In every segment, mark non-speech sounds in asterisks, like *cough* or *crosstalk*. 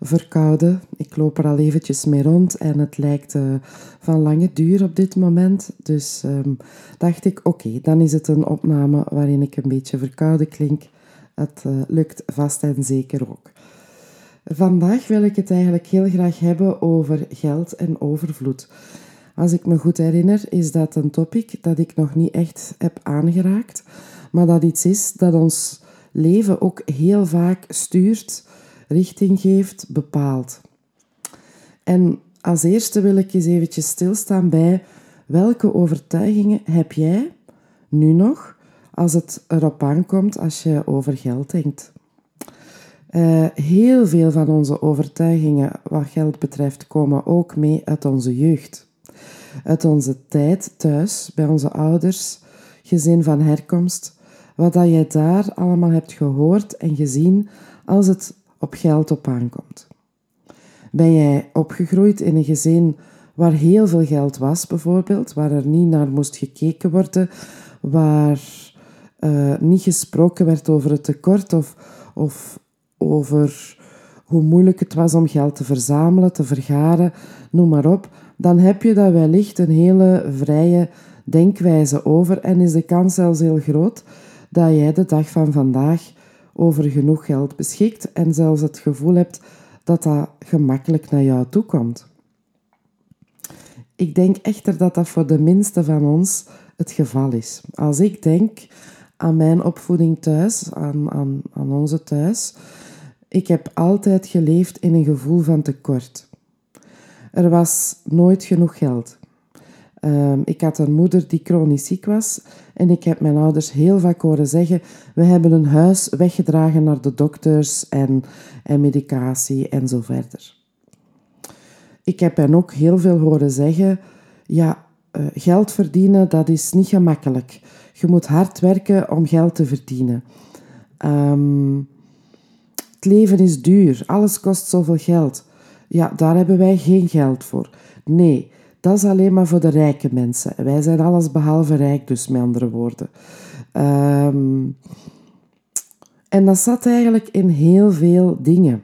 verkouden. Ik loop er al eventjes mee rond en het lijkt uh, van lange duur op dit moment. Dus um, dacht ik, oké, dan is het een opname waarin ik een beetje verkouden klink. Het uh, lukt vast en zeker ook. Vandaag wil ik het eigenlijk heel graag hebben over geld en overvloed. Als ik me goed herinner, is dat een topic dat ik nog niet echt heb aangeraakt, maar dat iets is dat ons leven ook heel vaak stuurt richting geeft, bepaalt. En als eerste wil ik eens eventjes stilstaan bij welke overtuigingen heb jij nu nog als het erop aankomt als je over geld denkt. Uh, heel veel van onze overtuigingen wat geld betreft komen ook mee uit onze jeugd. Uit onze tijd thuis, bij onze ouders, gezin van herkomst, wat dat jij daar allemaal hebt gehoord en gezien als het op geld op aankomt. Ben jij opgegroeid in een gezin waar heel veel geld was, bijvoorbeeld, waar er niet naar moest gekeken worden, waar uh, niet gesproken werd over het tekort of, of over hoe moeilijk het was om geld te verzamelen, te vergaren, noem maar op, dan heb je daar wellicht een hele vrije denkwijze over en is de kans zelfs heel groot dat jij de dag van vandaag over genoeg geld beschikt en zelfs het gevoel hebt dat dat gemakkelijk naar jou toe komt. Ik denk echter dat dat voor de minste van ons het geval is. Als ik denk aan mijn opvoeding thuis, aan, aan, aan onze thuis, ik heb altijd geleefd in een gevoel van tekort. Er was nooit genoeg geld. Um, ik had een moeder die chronisch ziek was en ik heb mijn ouders heel vaak horen zeggen: We hebben een huis weggedragen naar de dokters en, en medicatie en zo verder. Ik heb hen ook heel veel horen zeggen: Ja, uh, geld verdienen dat is niet gemakkelijk. Je moet hard werken om geld te verdienen. Um, het leven is duur, alles kost zoveel geld. Ja, daar hebben wij geen geld voor. Nee, dat is alleen maar voor de rijke mensen. Wij zijn alles behalve rijk, dus met andere woorden. Um, en dat zat eigenlijk in heel veel dingen.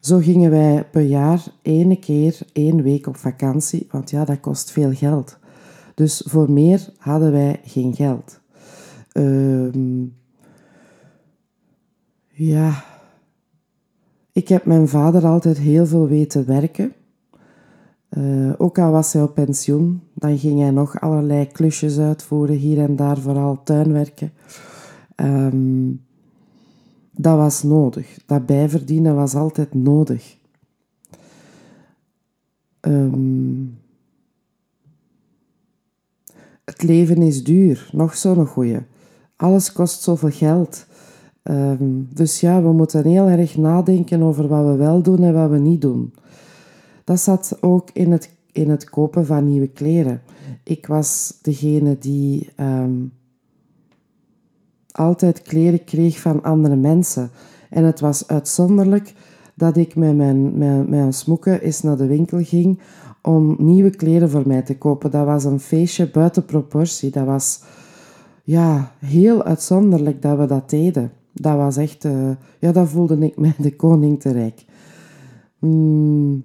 Zo gingen wij per jaar ene keer één week op vakantie, want ja, dat kost veel geld. Dus voor meer hadden wij geen geld. Um, ja, ik heb mijn vader altijd heel veel weten werken. Uh, ook al was hij op pensioen, dan ging hij nog allerlei klusjes uitvoeren, hier en daar, vooral tuinwerken. Um, dat was nodig. Dat bijverdienen was altijd nodig. Um, het leven is duur, nog zo'n goeie. Alles kost zoveel geld. Um, dus ja, we moeten heel erg nadenken over wat we wel doen en wat we niet doen. Dat zat ook in het, in het kopen van nieuwe kleren. Ik was degene die um, altijd kleren kreeg van andere mensen. En het was uitzonderlijk dat ik met mijn, met, mijn smoeken eens naar de winkel ging om nieuwe kleren voor mij te kopen. Dat was een feestje buiten proportie. Dat was ja, heel uitzonderlijk dat we dat deden. Dat was echt, uh, ja, dat voelde ik mij de koning te rijk. Mm,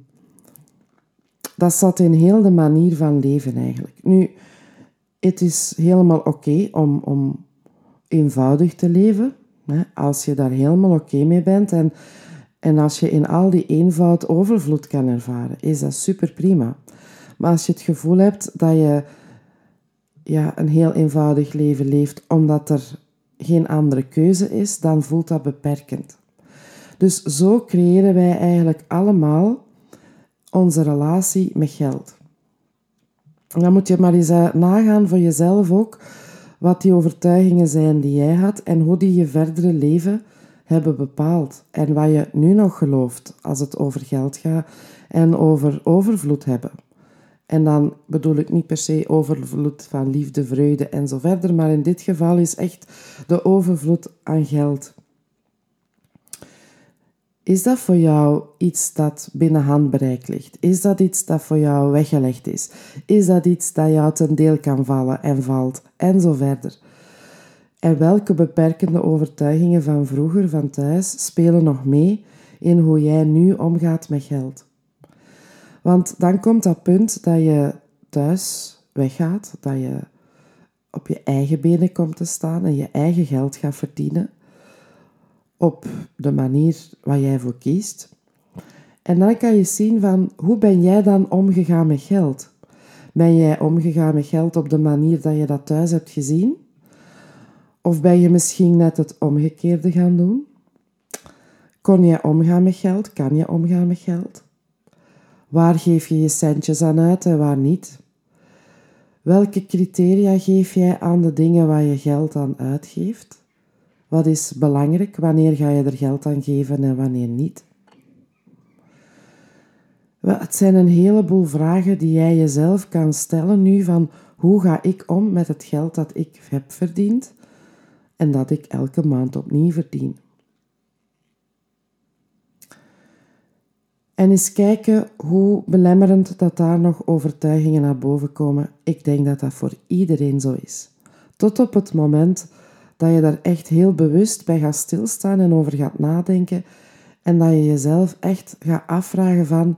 dat zat in heel de manier van leven eigenlijk. Nu, het is helemaal oké om, om eenvoudig te leven, hè, als je daar helemaal oké mee bent. En, en als je in al die eenvoud overvloed kan ervaren, is dat super prima. Maar als je het gevoel hebt dat je ja, een heel eenvoudig leven leeft omdat er geen andere keuze is, dan voelt dat beperkend. Dus zo creëren wij eigenlijk allemaal onze relatie met geld. En dan moet je maar eens eh, nagaan voor jezelf ook wat die overtuigingen zijn die jij had en hoe die je verdere leven hebben bepaald en wat je nu nog gelooft als het over geld gaat en over overvloed hebben. En dan bedoel ik niet per se overvloed van liefde, vreugde en zo verder, maar in dit geval is echt de overvloed aan geld. Is dat voor jou iets dat binnen handbereik ligt? Is dat iets dat voor jou weggelegd is? Is dat iets dat jou ten deel kan vallen en valt? En zo verder. En welke beperkende overtuigingen van vroeger, van thuis, spelen nog mee in hoe jij nu omgaat met geld? Want dan komt dat punt dat je thuis weggaat, dat je op je eigen benen komt te staan en je eigen geld gaat verdienen op de manier waar jij voor kiest. En dan kan je zien van hoe ben jij dan omgegaan met geld? Ben jij omgegaan met geld op de manier dat je dat thuis hebt gezien? Of ben je misschien net het omgekeerde gaan doen? Kon jij omgaan met geld? Kan je omgaan met geld? Waar geef je je centjes aan uit en waar niet? Welke criteria geef jij aan de dingen waar je geld aan uitgeeft? Wat is belangrijk? Wanneer ga je er geld aan geven en wanneer niet? Het zijn een heleboel vragen die jij jezelf kan stellen nu van hoe ga ik om met het geld dat ik heb verdiend en dat ik elke maand opnieuw verdien. En eens kijken hoe belemmerend dat daar nog overtuigingen naar boven komen. Ik denk dat dat voor iedereen zo is. Tot op het moment dat je daar echt heel bewust bij gaat stilstaan en over gaat nadenken en dat je jezelf echt gaat afvragen van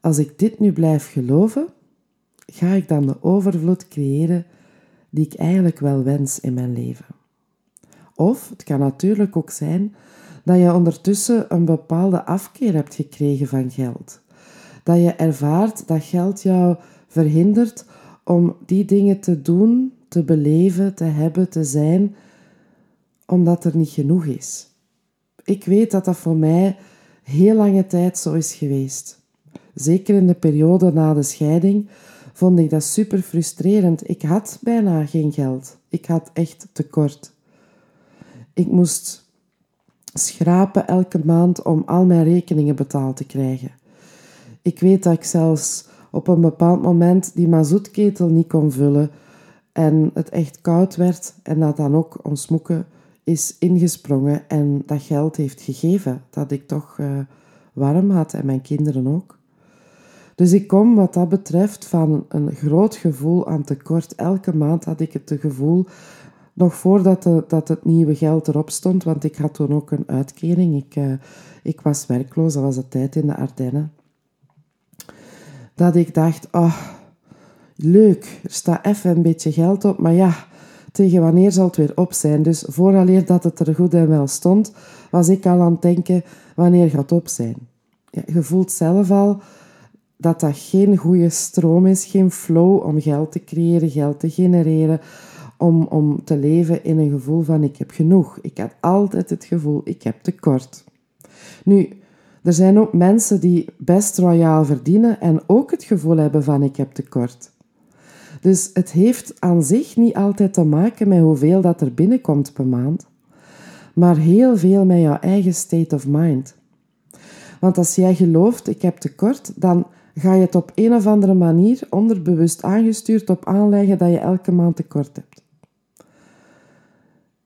als ik dit nu blijf geloven, ga ik dan de overvloed creëren die ik eigenlijk wel wens in mijn leven. Of het kan natuurlijk ook zijn dat je ondertussen een bepaalde afkeer hebt gekregen van geld. Dat je ervaart dat geld jou verhindert om die dingen te doen, te beleven, te hebben, te zijn, omdat er niet genoeg is. Ik weet dat dat voor mij heel lange tijd zo is geweest. Zeker in de periode na de scheiding vond ik dat super frustrerend. Ik had bijna geen geld. Ik had echt tekort. Ik moest schrapen elke maand om al mijn rekeningen betaald te krijgen. Ik weet dat ik zelfs op een bepaald moment die mazoetketel niet kon vullen en het echt koud werd en dat dan ook ons moeke is ingesprongen en dat geld heeft gegeven dat ik toch uh, warm had en mijn kinderen ook. Dus ik kom wat dat betreft van een groot gevoel aan tekort. Elke maand had ik het gevoel nog voordat de, dat het nieuwe geld erop stond, want ik had toen ook een uitkering. Ik, uh, ik was werkloos, dat was de tijd in de Ardennen. Dat ik dacht, oh, leuk, er staat even een beetje geld op, maar ja, tegen wanneer zal het weer op zijn? Dus vooraleer dat het er goed en wel stond, was ik al aan het denken, wanneer gaat op zijn? Ja, je voelt zelf al dat dat geen goede stroom is, geen flow om geld te creëren, geld te genereren, om, om te leven in een gevoel van ik heb genoeg. Ik had altijd het gevoel ik heb tekort. Nu, er zijn ook mensen die best royaal verdienen en ook het gevoel hebben van ik heb tekort. Dus het heeft aan zich niet altijd te maken met hoeveel dat er binnenkomt per maand, maar heel veel met jouw eigen state of mind. Want als jij gelooft ik heb tekort, dan ga je het op een of andere manier onderbewust aangestuurd op aanleggen dat je elke maand tekort hebt.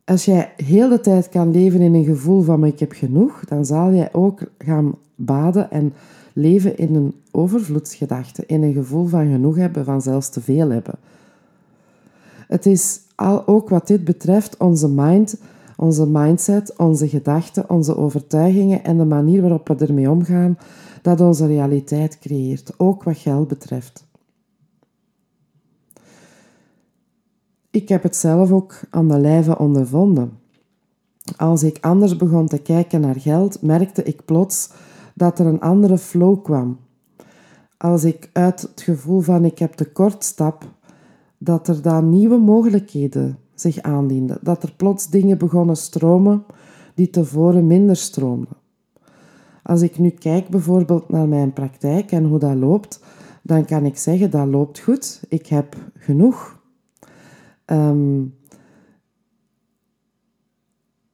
Als jij heel de tijd kan leven in een gevoel van ik heb genoeg, dan zal jij ook gaan baden en leven in een overvloedsgedachte, in een gevoel van genoeg hebben, van zelfs te veel hebben. Het is al ook wat dit betreft onze mind, onze mindset, onze gedachten, onze overtuigingen en de manier waarop we ermee omgaan, dat onze realiteit creëert, ook wat geld betreft. Ik heb het zelf ook aan de lijve ondervonden. Als ik anders begon te kijken naar geld, merkte ik plots dat er een andere flow kwam. Als ik uit het gevoel van ik heb tekort stap, dat er dan nieuwe mogelijkheden zich aandienden. Dat er plots dingen begonnen stromen die tevoren minder stroomden. Als ik nu kijk bijvoorbeeld naar mijn praktijk en hoe dat loopt, dan kan ik zeggen dat loopt goed. Ik heb genoeg. Um,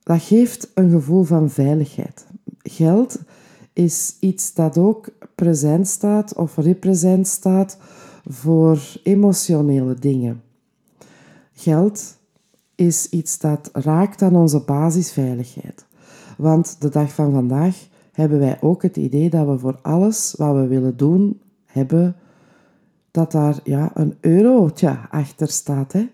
dat geeft een gevoel van veiligheid. Geld is iets dat ook present staat of represent staat voor emotionele dingen. Geld is iets dat raakt aan onze basisveiligheid. Want de dag van vandaag hebben wij ook het idee dat we voor alles wat we willen doen hebben, dat daar ja, een eurotje achter staat. Hè?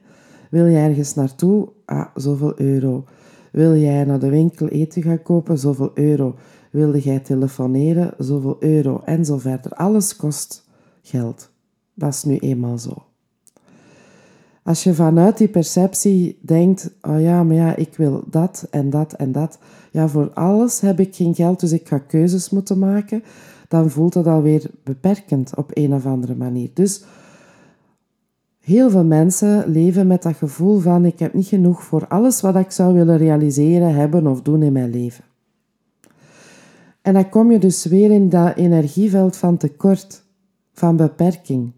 Wil je ergens naartoe? Ah, zoveel euro. Wil jij naar de winkel eten gaan kopen? Zoveel euro. Wilde jij telefoneren? Zoveel euro. En zo verder. Alles kost geld. Dat is nu eenmaal zo. Als je vanuit die perceptie denkt, oh ja, maar ja, ik wil dat en dat en dat. Ja, voor alles heb ik geen geld, dus ik ga keuzes moeten maken. Dan voelt dat alweer beperkend op een of andere manier. Dus heel veel mensen leven met dat gevoel van, ik heb niet genoeg voor alles wat ik zou willen realiseren, hebben of doen in mijn leven. En dan kom je dus weer in dat energieveld van tekort, van beperking.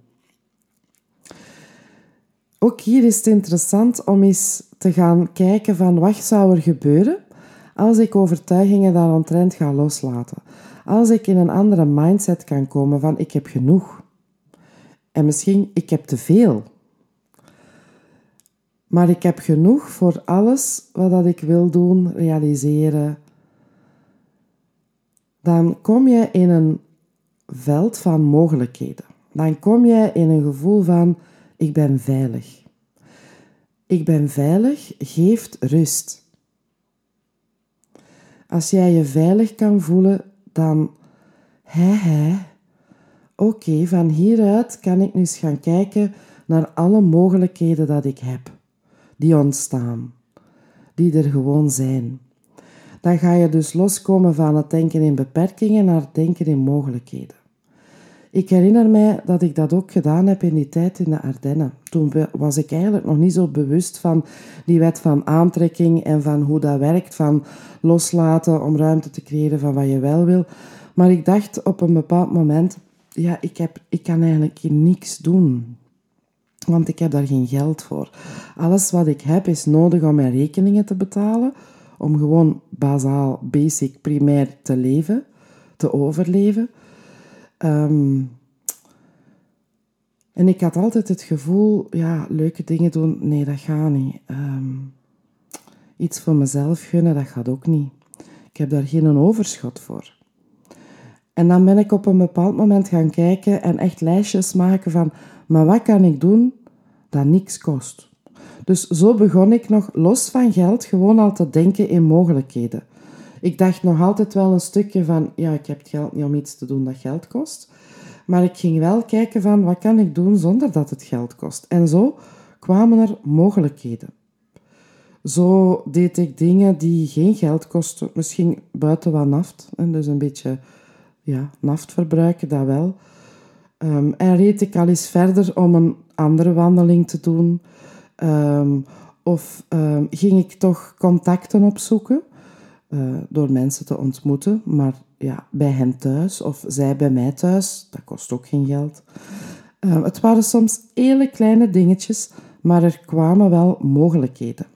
Ook hier is het interessant om eens te gaan kijken van wat zou er gebeuren als ik overtuigingen daaromtrent ga loslaten. Als ik in een andere mindset kan komen van ik heb genoeg. En misschien ik heb te veel. Maar ik heb genoeg voor alles wat ik wil doen, realiseren. Dan kom je in een veld van mogelijkheden. Dan kom je in een gevoel van ik ben veilig. Ik ben veilig geeft rust. Als jij je veilig kan voelen, dan hè hè. Oké, van hieruit kan ik nu eens gaan kijken naar alle mogelijkheden dat ik heb, die ontstaan, die er gewoon zijn. Dan ga je dus loskomen van het denken in beperkingen naar het denken in mogelijkheden. Ik herinner mij dat ik dat ook gedaan heb in die tijd in de Ardennen. Toen was ik eigenlijk nog niet zo bewust van die wet van aantrekking en van hoe dat werkt, van loslaten om ruimte te creëren van wat je wel wil. Maar ik dacht op een bepaald moment, ja, ik, heb, ik kan eigenlijk niks doen. Want ik heb daar geen geld voor. Alles wat ik heb is nodig om mijn rekeningen te betalen, om gewoon bazaal, basic, primair te leven, te overleven. Ehm, en ik had altijd het gevoel, ja, leuke dingen doen, nee, dat gaat niet. Ehm, iets voor mezelf gunnen, dat gaat ook niet. Ik heb daar geen overschot voor. En dan ben ik op een bepaald moment gaan kijken en echt lijstjes maken van, maar wat kan ik doen dat niks kost? Dus zo begon ik nog los van geld gewoon al te denken in mogelijkheden. Ik dacht nog altijd wel een stukje van, ja, ik heb het geld niet om iets te doen dat geld kost. Maar ik ging wel kijken van, wat kan ik doen zonder dat het geld kost? En zo kwamen er mogelijkheden. Zo deed ik dingen die geen geld kosten, misschien buiten wat naft. En dus een beetje ja, naft verbruiken, dat wel. Um, en reed ik al eens verder om een andere wandeling te doen. Um, of um, ging ik toch contacten opzoeken. Eh, door mensen te ontmoeten, maar ja, bij hen thuis of zij bij mij thuis, dat kost ook geen geld. Uh, het waren soms hele kleine dingetjes, maar er kwamen wel mogelijkheden.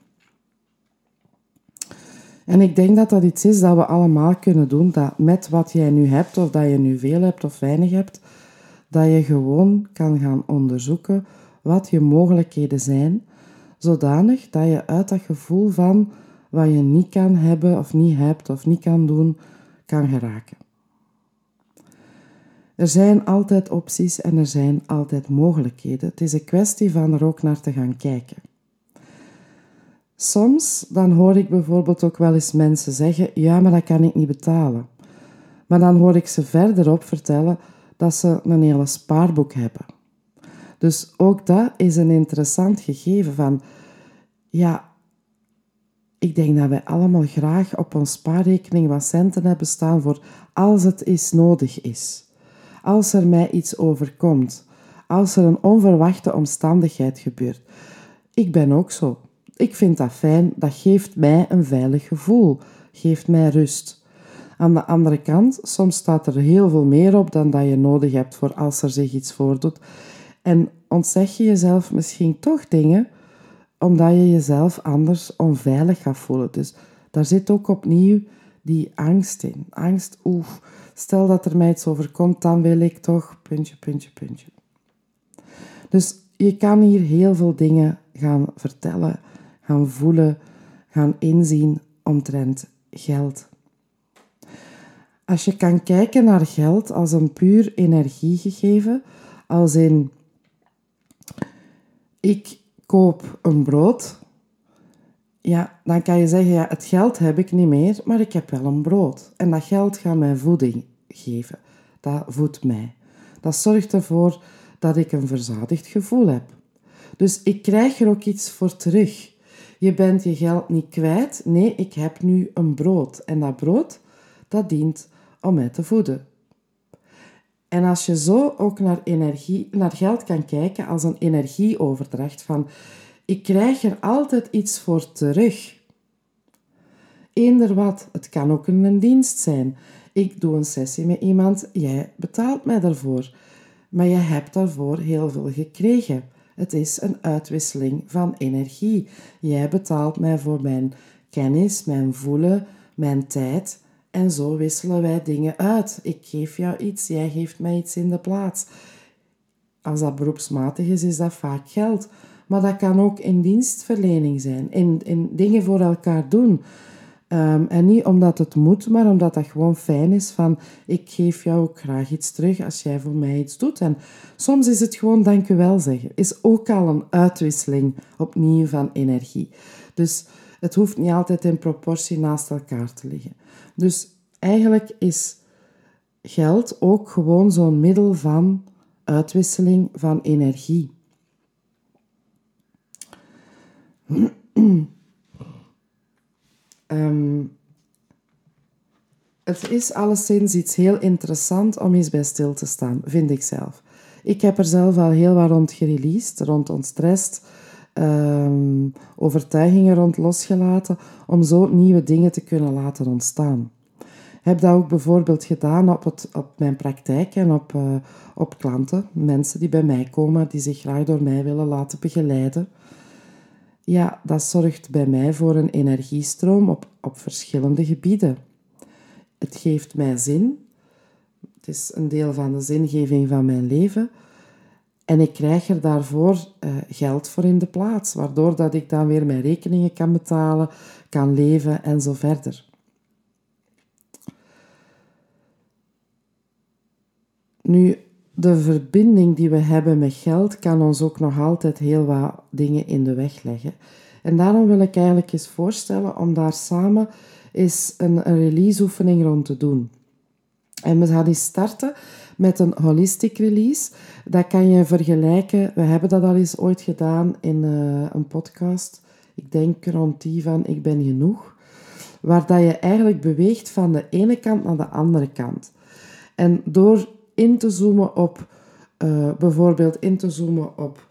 En ik denk dat dat iets is dat we allemaal kunnen doen, dat met wat jij nu hebt, of dat je nu veel hebt of weinig hebt, dat je gewoon kan gaan onderzoeken wat je mogelijkheden zijn, zodanig dat je uit dat gevoel van wat je niet kan hebben of niet hebt of niet kan doen, kan geraken. Er zijn altijd opties en er zijn altijd mogelijkheden. Het is een kwestie van er ook naar te gaan kijken. Soms dan hoor ik bijvoorbeeld ook wel eens mensen zeggen: Ja, maar dat kan ik niet betalen. Maar dan hoor ik ze verderop vertellen dat ze een hele spaarboek hebben. Dus ook dat is een interessant gegeven van ja, ik denk dat wij allemaal graag op ons spaarrekening wat centen hebben staan voor als het is nodig is. Als er mij iets overkomt. Als er een onverwachte omstandigheid gebeurt. Ik ben ook zo. Ik vind dat fijn. Dat geeft mij een veilig gevoel. Geeft mij rust. Aan de andere kant, soms staat er heel veel meer op dan dat je nodig hebt voor als er zich iets voordoet. En ontzeg je jezelf misschien toch dingen omdat je jezelf anders onveilig gaat voelen. Dus daar zit ook opnieuw die angst in. Angst, oeh, stel dat er mij iets overkomt, dan wil ik toch, puntje, puntje, puntje. Dus je kan hier heel veel dingen gaan vertellen, gaan voelen, gaan inzien omtrent geld. Als je kan kijken naar geld als een puur energiegegeven, als in ik koop een brood, ja, dan kan je zeggen, ja, het geld heb ik niet meer, maar ik heb wel een brood. En dat geld gaat mij voeding geven. Dat voedt mij. Dat zorgt ervoor dat ik een verzadigd gevoel heb. Dus ik krijg er ook iets voor terug. Je bent je geld niet kwijt. Nee, ik heb nu een brood. En dat brood, dat dient om mij te voeden. En als je zo ook naar, energie, naar geld kan kijken als een energieoverdracht van ik krijg er altijd iets voor terug. Eender wat, het kan ook een dienst zijn. Ik doe een sessie met iemand, jij betaalt mij daarvoor. Maar je hebt daarvoor heel veel gekregen. Het is een uitwisseling van energie. Jij betaalt mij voor mijn kennis, mijn voelen, mijn tijd. En zo wisselen wij dingen uit. Ik geef jou iets, jij geeft mij iets in de plaats. Als dat beroepsmatig is, is dat vaak geld. Maar dat kan ook in dienstverlening zijn, in, in dingen voor elkaar doen. Ehm, en niet omdat het moet, maar omdat dat gewoon fijn is van ik geef jou ook graag iets terug als jij voor mij iets doet. En soms is het gewoon dank u wel zeggen. Is ook al een uitwisseling opnieuw van energie. Dus het hoeft niet altijd in proportie naast elkaar te liggen. Dus eigenlijk is geld ook gewoon zo'n middel van uitwisseling van energie. um, *clears throat* het is alleszins iets heel interessant om eens bij stil te staan, vind ik zelf. Ik heb er zelf al heel wat rond gereleased, rond ontstrest, um, overtuigingen rond losgelaten, om zo nieuwe dingen te kunnen laten ontstaan. Heb dat ook bijvoorbeeld gedaan op, op mijn praktijk en op, uh, op klanten, mensen die bij mij komen, die zich graag door mij willen laten begeleiden ja, dat zorgt bij mij voor een energiestroom op, op verschillende gebieden. Het geeft mij zin. Het is een deel van de zingeving van mijn leven. En ik krijg er daarvoor uh, geld voor in de plaats, waardoor dat ik dan weer mijn rekeningen kan betalen, kan leven en zo verder. Nu, de verbinding die we hebben met geld kan ons ook nog altijd heel wat dingen in de weg leggen. En daarom wil ik eigenlijk eens voorstellen om daar samen eens een, een release-oefening rond te doen. En we gaan eens starten met een holistic release. Dat kan je vergelijken. We hebben dat al eens ooit gedaan in uh, een podcast. Ik denk rond die van Ik ben genoeg. Waar dat je eigenlijk beweegt van de ene kant naar de andere kant. En door in te zoomen op, uh, bijvoorbeeld in te zoomen op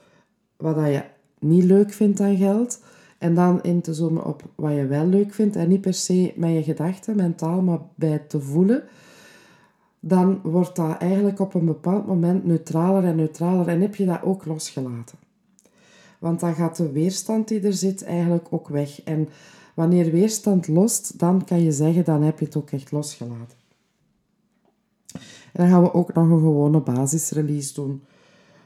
wat dat je niet leuk vindt aan geld. En dan in te zoomen op wat je wel leuk vindt. En niet per se met je gedachten, mentaal, maar bij te voelen. Dan wordt dat eigenlijk op een bepaald moment neutraler en neutraler. En heb je dat ook losgelaten. Want dan gaat de weerstand die er zit eigenlijk ook weg. En wanneer weerstand lost, dan kan je zeggen, dan heb je het ook echt losgelaten. En dan gaan we ook nog een gewone basisrelease doen.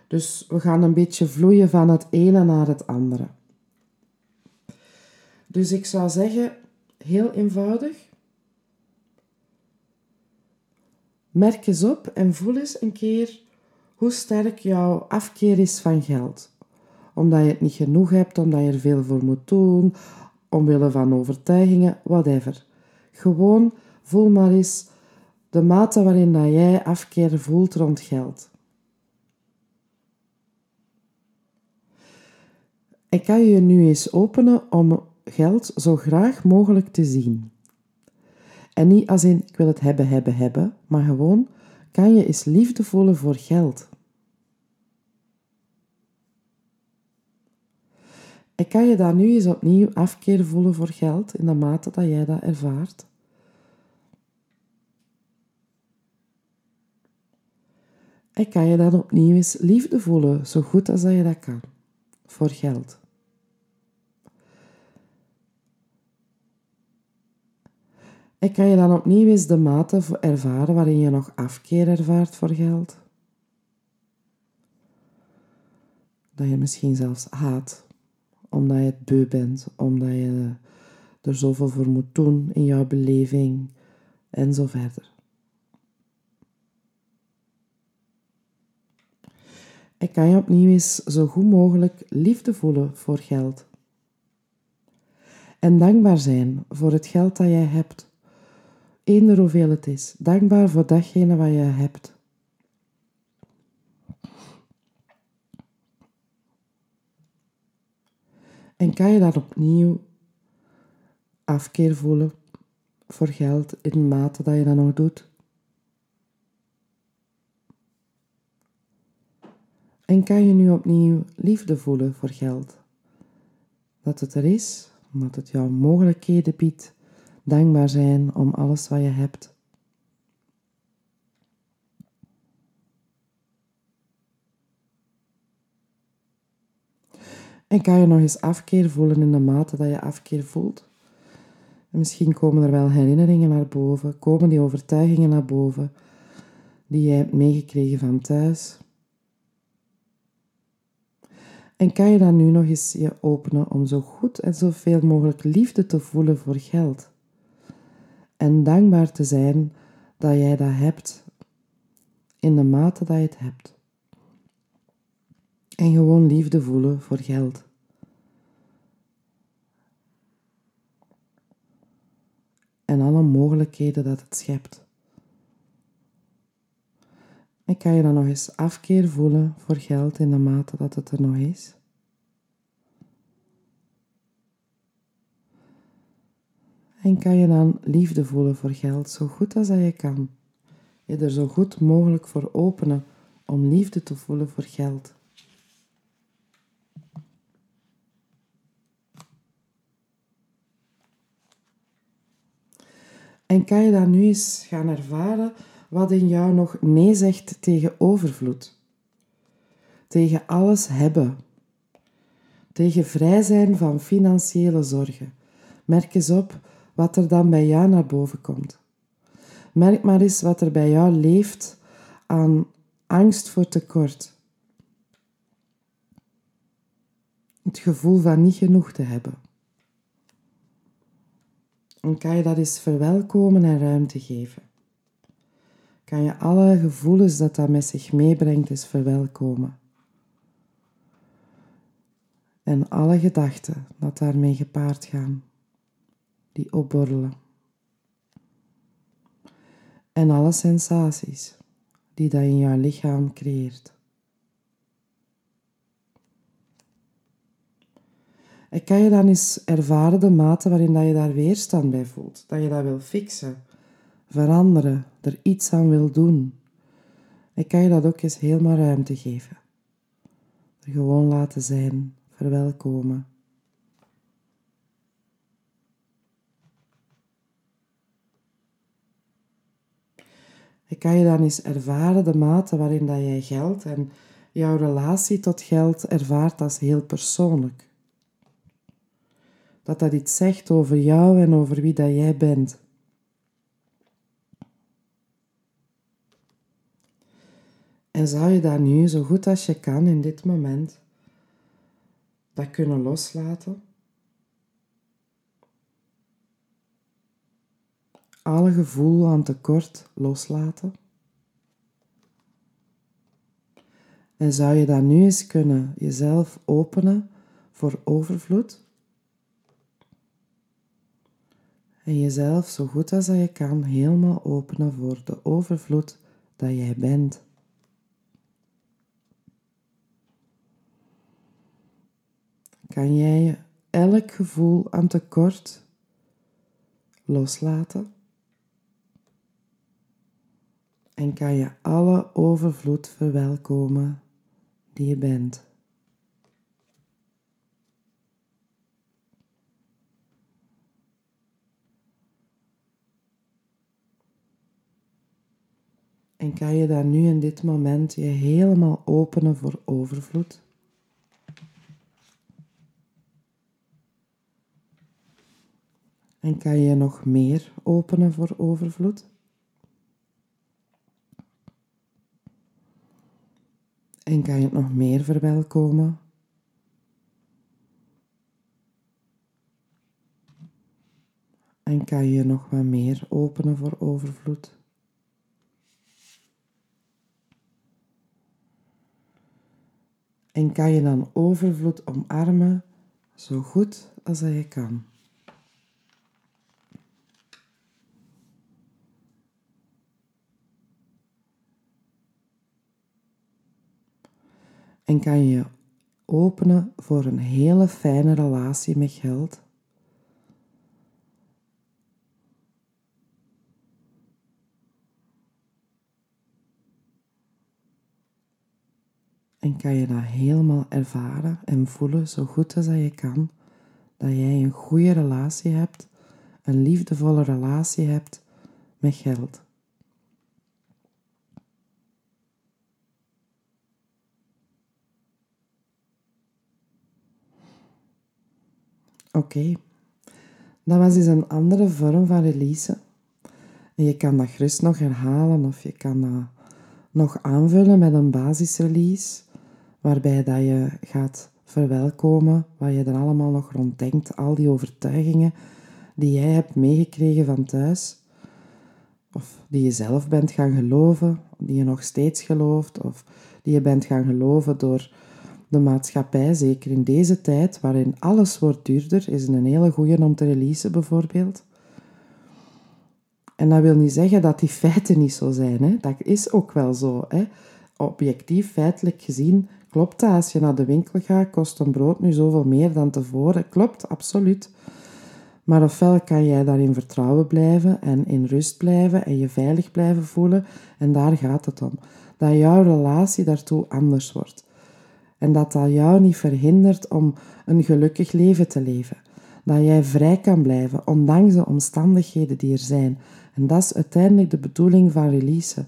Dus we gaan een beetje vloeien van het ene naar het andere. Dus ik zou zeggen, heel eenvoudig. Merk eens op en voel eens een keer hoe sterk jouw afkeer is van geld. Omdat je het niet genoeg hebt, omdat je er veel voor moet doen, omwille van overtuigingen, whatever. Gewoon voel maar eens de mate waarin dat jij afkeer voelt rond geld. Ik kan je nu eens openen om geld zo graag mogelijk te zien. En niet als in ik wil het hebben, hebben, hebben, maar gewoon kan je eens liefde voelen voor geld. Ik kan je daar nu eens opnieuw afkeer voelen voor geld in de mate dat jij dat ervaart. En kan je dan opnieuw eens liefde voelen, zo goed als dat je dat kan, voor geld. En kan je dan opnieuw eens de mate ervaren waarin je nog afkeer ervaart voor geld? Dat je misschien zelfs haat, omdat je het beu bent, omdat je er zoveel voor moet doen in jouw beleving en zo verder. En kan je opnieuw eens zo goed mogelijk liefde voelen voor geld. En dankbaar zijn voor het geld dat jij hebt. Eender hoeveel het is. Dankbaar voor datgene wat je hebt. En kan je dat opnieuw afkeer voelen voor geld in de mate dat je dat nog doet? En kan je nu opnieuw liefde voelen voor geld? Dat het er is, omdat het jou mogelijkheden biedt, dankbaar zijn om alles wat je hebt. En kan je nog eens afkeer voelen in de mate dat je afkeer voelt? En misschien komen er wel herinneringen naar boven, komen die overtuigingen naar boven die jij hebt meegekregen van thuis, en kan je dan nu nog eens je openen om zo goed en zoveel mogelijk liefde te voelen voor geld? En dankbaar te zijn dat jij dat hebt in de mate dat je het hebt. En gewoon liefde voelen voor geld. En alle mogelijkheden dat het schept. En kan je dan nog eens afkeer voelen voor geld in de mate dat het er nog is? En kan je dan liefde voelen voor geld zo goed als dat je kan? Je er zo goed mogelijk voor openen om liefde te voelen voor geld. En kan je dan nu eens gaan ervaren wat in jou nog nee zegt tegen overvloed, tegen alles hebben, tegen vrij zijn van financiële zorgen. Merk eens op wat er dan bij jou naar boven komt. Merk maar eens wat er bij jou leeft aan angst voor tekort. Het gevoel van niet genoeg te hebben. En kan je dat eens verwelkomen en ruimte geven kan je alle gevoelens dat dat met zich meebrengt eens verwelkomen. En alle gedachten dat daarmee gepaard gaan, die opborrelen. En alle sensaties die dat in jouw lichaam creëert. En kan je dan eens ervaren de mate waarin dat je daar weerstand bij voelt, dat je dat wil fixen, veranderen, er iets aan wil doen. Ik kan je dat ook eens helemaal ruimte geven. Er gewoon laten zijn, verwelkomen. Ik kan je dan eens ervaren de mate waarin dat jij geld en jouw relatie tot geld ervaart als heel persoonlijk. Dat dat iets zegt over jou en over wie dat jij bent. En zou je daar nu zo goed als je kan in dit moment dat kunnen loslaten? Alle gevoel aan tekort loslaten? En zou je dan nu eens kunnen jezelf openen voor overvloed? En jezelf zo goed als je kan helemaal openen voor de overvloed dat jij bent. kan jij elk gevoel aan tekort loslaten. En kan je alle overvloed verwelkomen die je bent. En kan je daar nu in dit moment je helemaal openen voor overvloed? En kan je nog meer openen voor overvloed? En kan je het nog meer verwelkomen? En kan je nog wat meer openen voor overvloed? En kan je dan overvloed omarmen zo goed als dat je kan. En kan je openen voor een hele fijne relatie met geld. En kan je dat helemaal ervaren en voelen zo goed als dat je kan, dat jij een goede relatie hebt, een liefdevolle relatie hebt met geld. Oké, dat was dus een andere vorm van release. En je kan dat gerust nog herhalen of je kan dat nog aanvullen met een basisrelease waarbij dat je gaat verwelkomen wat je er allemaal nog rond denkt, al die overtuigingen die jij hebt meegekregen van thuis, of die je zelf bent gaan geloven, die je nog steeds gelooft, of die je bent gaan geloven door de maatschappij, zeker in deze tijd waarin alles wordt duurder, is een hele goede om te releasen bijvoorbeeld. En dat wil niet zeggen dat die feiten niet zo zijn. Hè? Dat is ook wel zo. Hè? Objectief, feitelijk gezien, Klopt dat? Als je naar de winkel gaat, kost een brood nu zoveel meer dan tevoren? Klopt, absoluut. Maar ofwel kan jij daar in vertrouwen blijven en in rust blijven en je veilig blijven voelen. En daar gaat het om. Dat jouw relatie daartoe anders wordt. En dat dat jou niet verhindert om een gelukkig leven te leven. Dat jij vrij kan blijven, ondanks de omstandigheden die er zijn. En dat is uiteindelijk de bedoeling van release.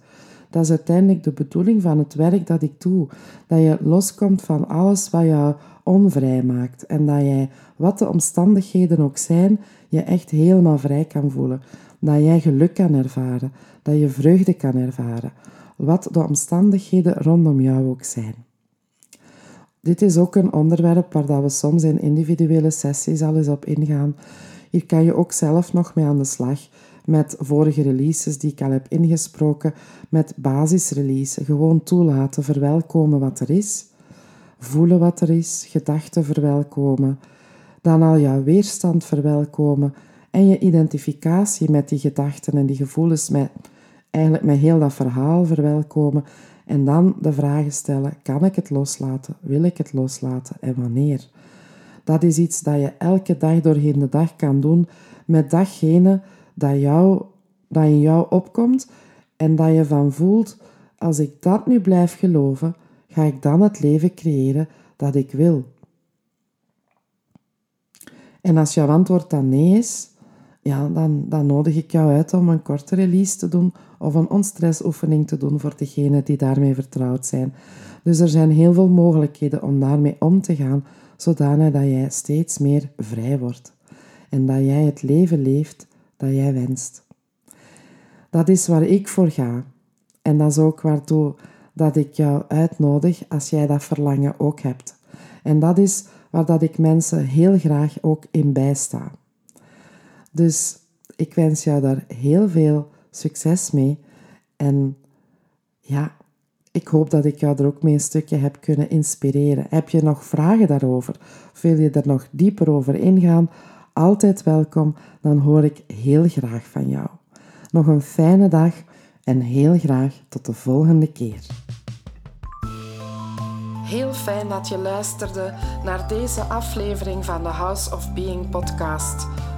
Dat is uiteindelijk de bedoeling van het werk dat ik doe. Dat je loskomt van alles wat jou onvrij maakt. En dat jij, wat de omstandigheden ook zijn, je echt helemaal vrij kan voelen. Dat jij geluk kan ervaren. Dat je vreugde kan ervaren. Wat de omstandigheden rondom jou ook zijn. Dit is ook een onderwerp waar dat we soms in individuele sessies al eens op ingaan. Hier kan je ook zelf nog mee aan de slag met vorige releases die ik al heb ingesproken, met basisrelease. Gewoon toelaten, verwelkomen wat er is, voelen wat er is, gedachten verwelkomen, dan al jouw weerstand verwelkomen en je identificatie met die gedachten en die gevoelens, met, eigenlijk met heel dat verhaal verwelkomen. En dan de vragen stellen: kan ik het loslaten? Wil ik het loslaten en wanneer? Dat is iets dat je elke dag doorheen de dag kan doen met datgene dat, jou, dat in jou opkomt en dat je van voelt, als ik dat nu blijf geloven, ga ik dan het leven creëren dat ik wil. En als jouw antwoord dan nee is, ja, dan, dan nodig ik jou uit om een korte release te doen of een onstressoefening te doen voor degenen die daarmee vertrouwd zijn. Dus er zijn heel veel mogelijkheden om daarmee om te gaan, zodanig dat jij steeds meer vrij wordt. En dat jij het leven leeft dat jij wenst. Dat is waar ik voor ga. En dat is ook waartoe dat ik jou uitnodig als jij dat verlangen ook hebt. En dat is waar dat ik mensen heel graag ook in bijsta. Dus ik wens jou daar heel veel succes mee. En ja, ik hoop dat ik jou er ook mee een stukje heb kunnen inspireren. Heb je nog vragen daarover? Of wil je er nog dieper over ingaan? altijd welkom, dan hoor ik heel graag van jou. Nog een fijne dag en heel graag tot de volgende keer. Heel fijn dat je luisterde naar deze aflevering van de House of Being podcast.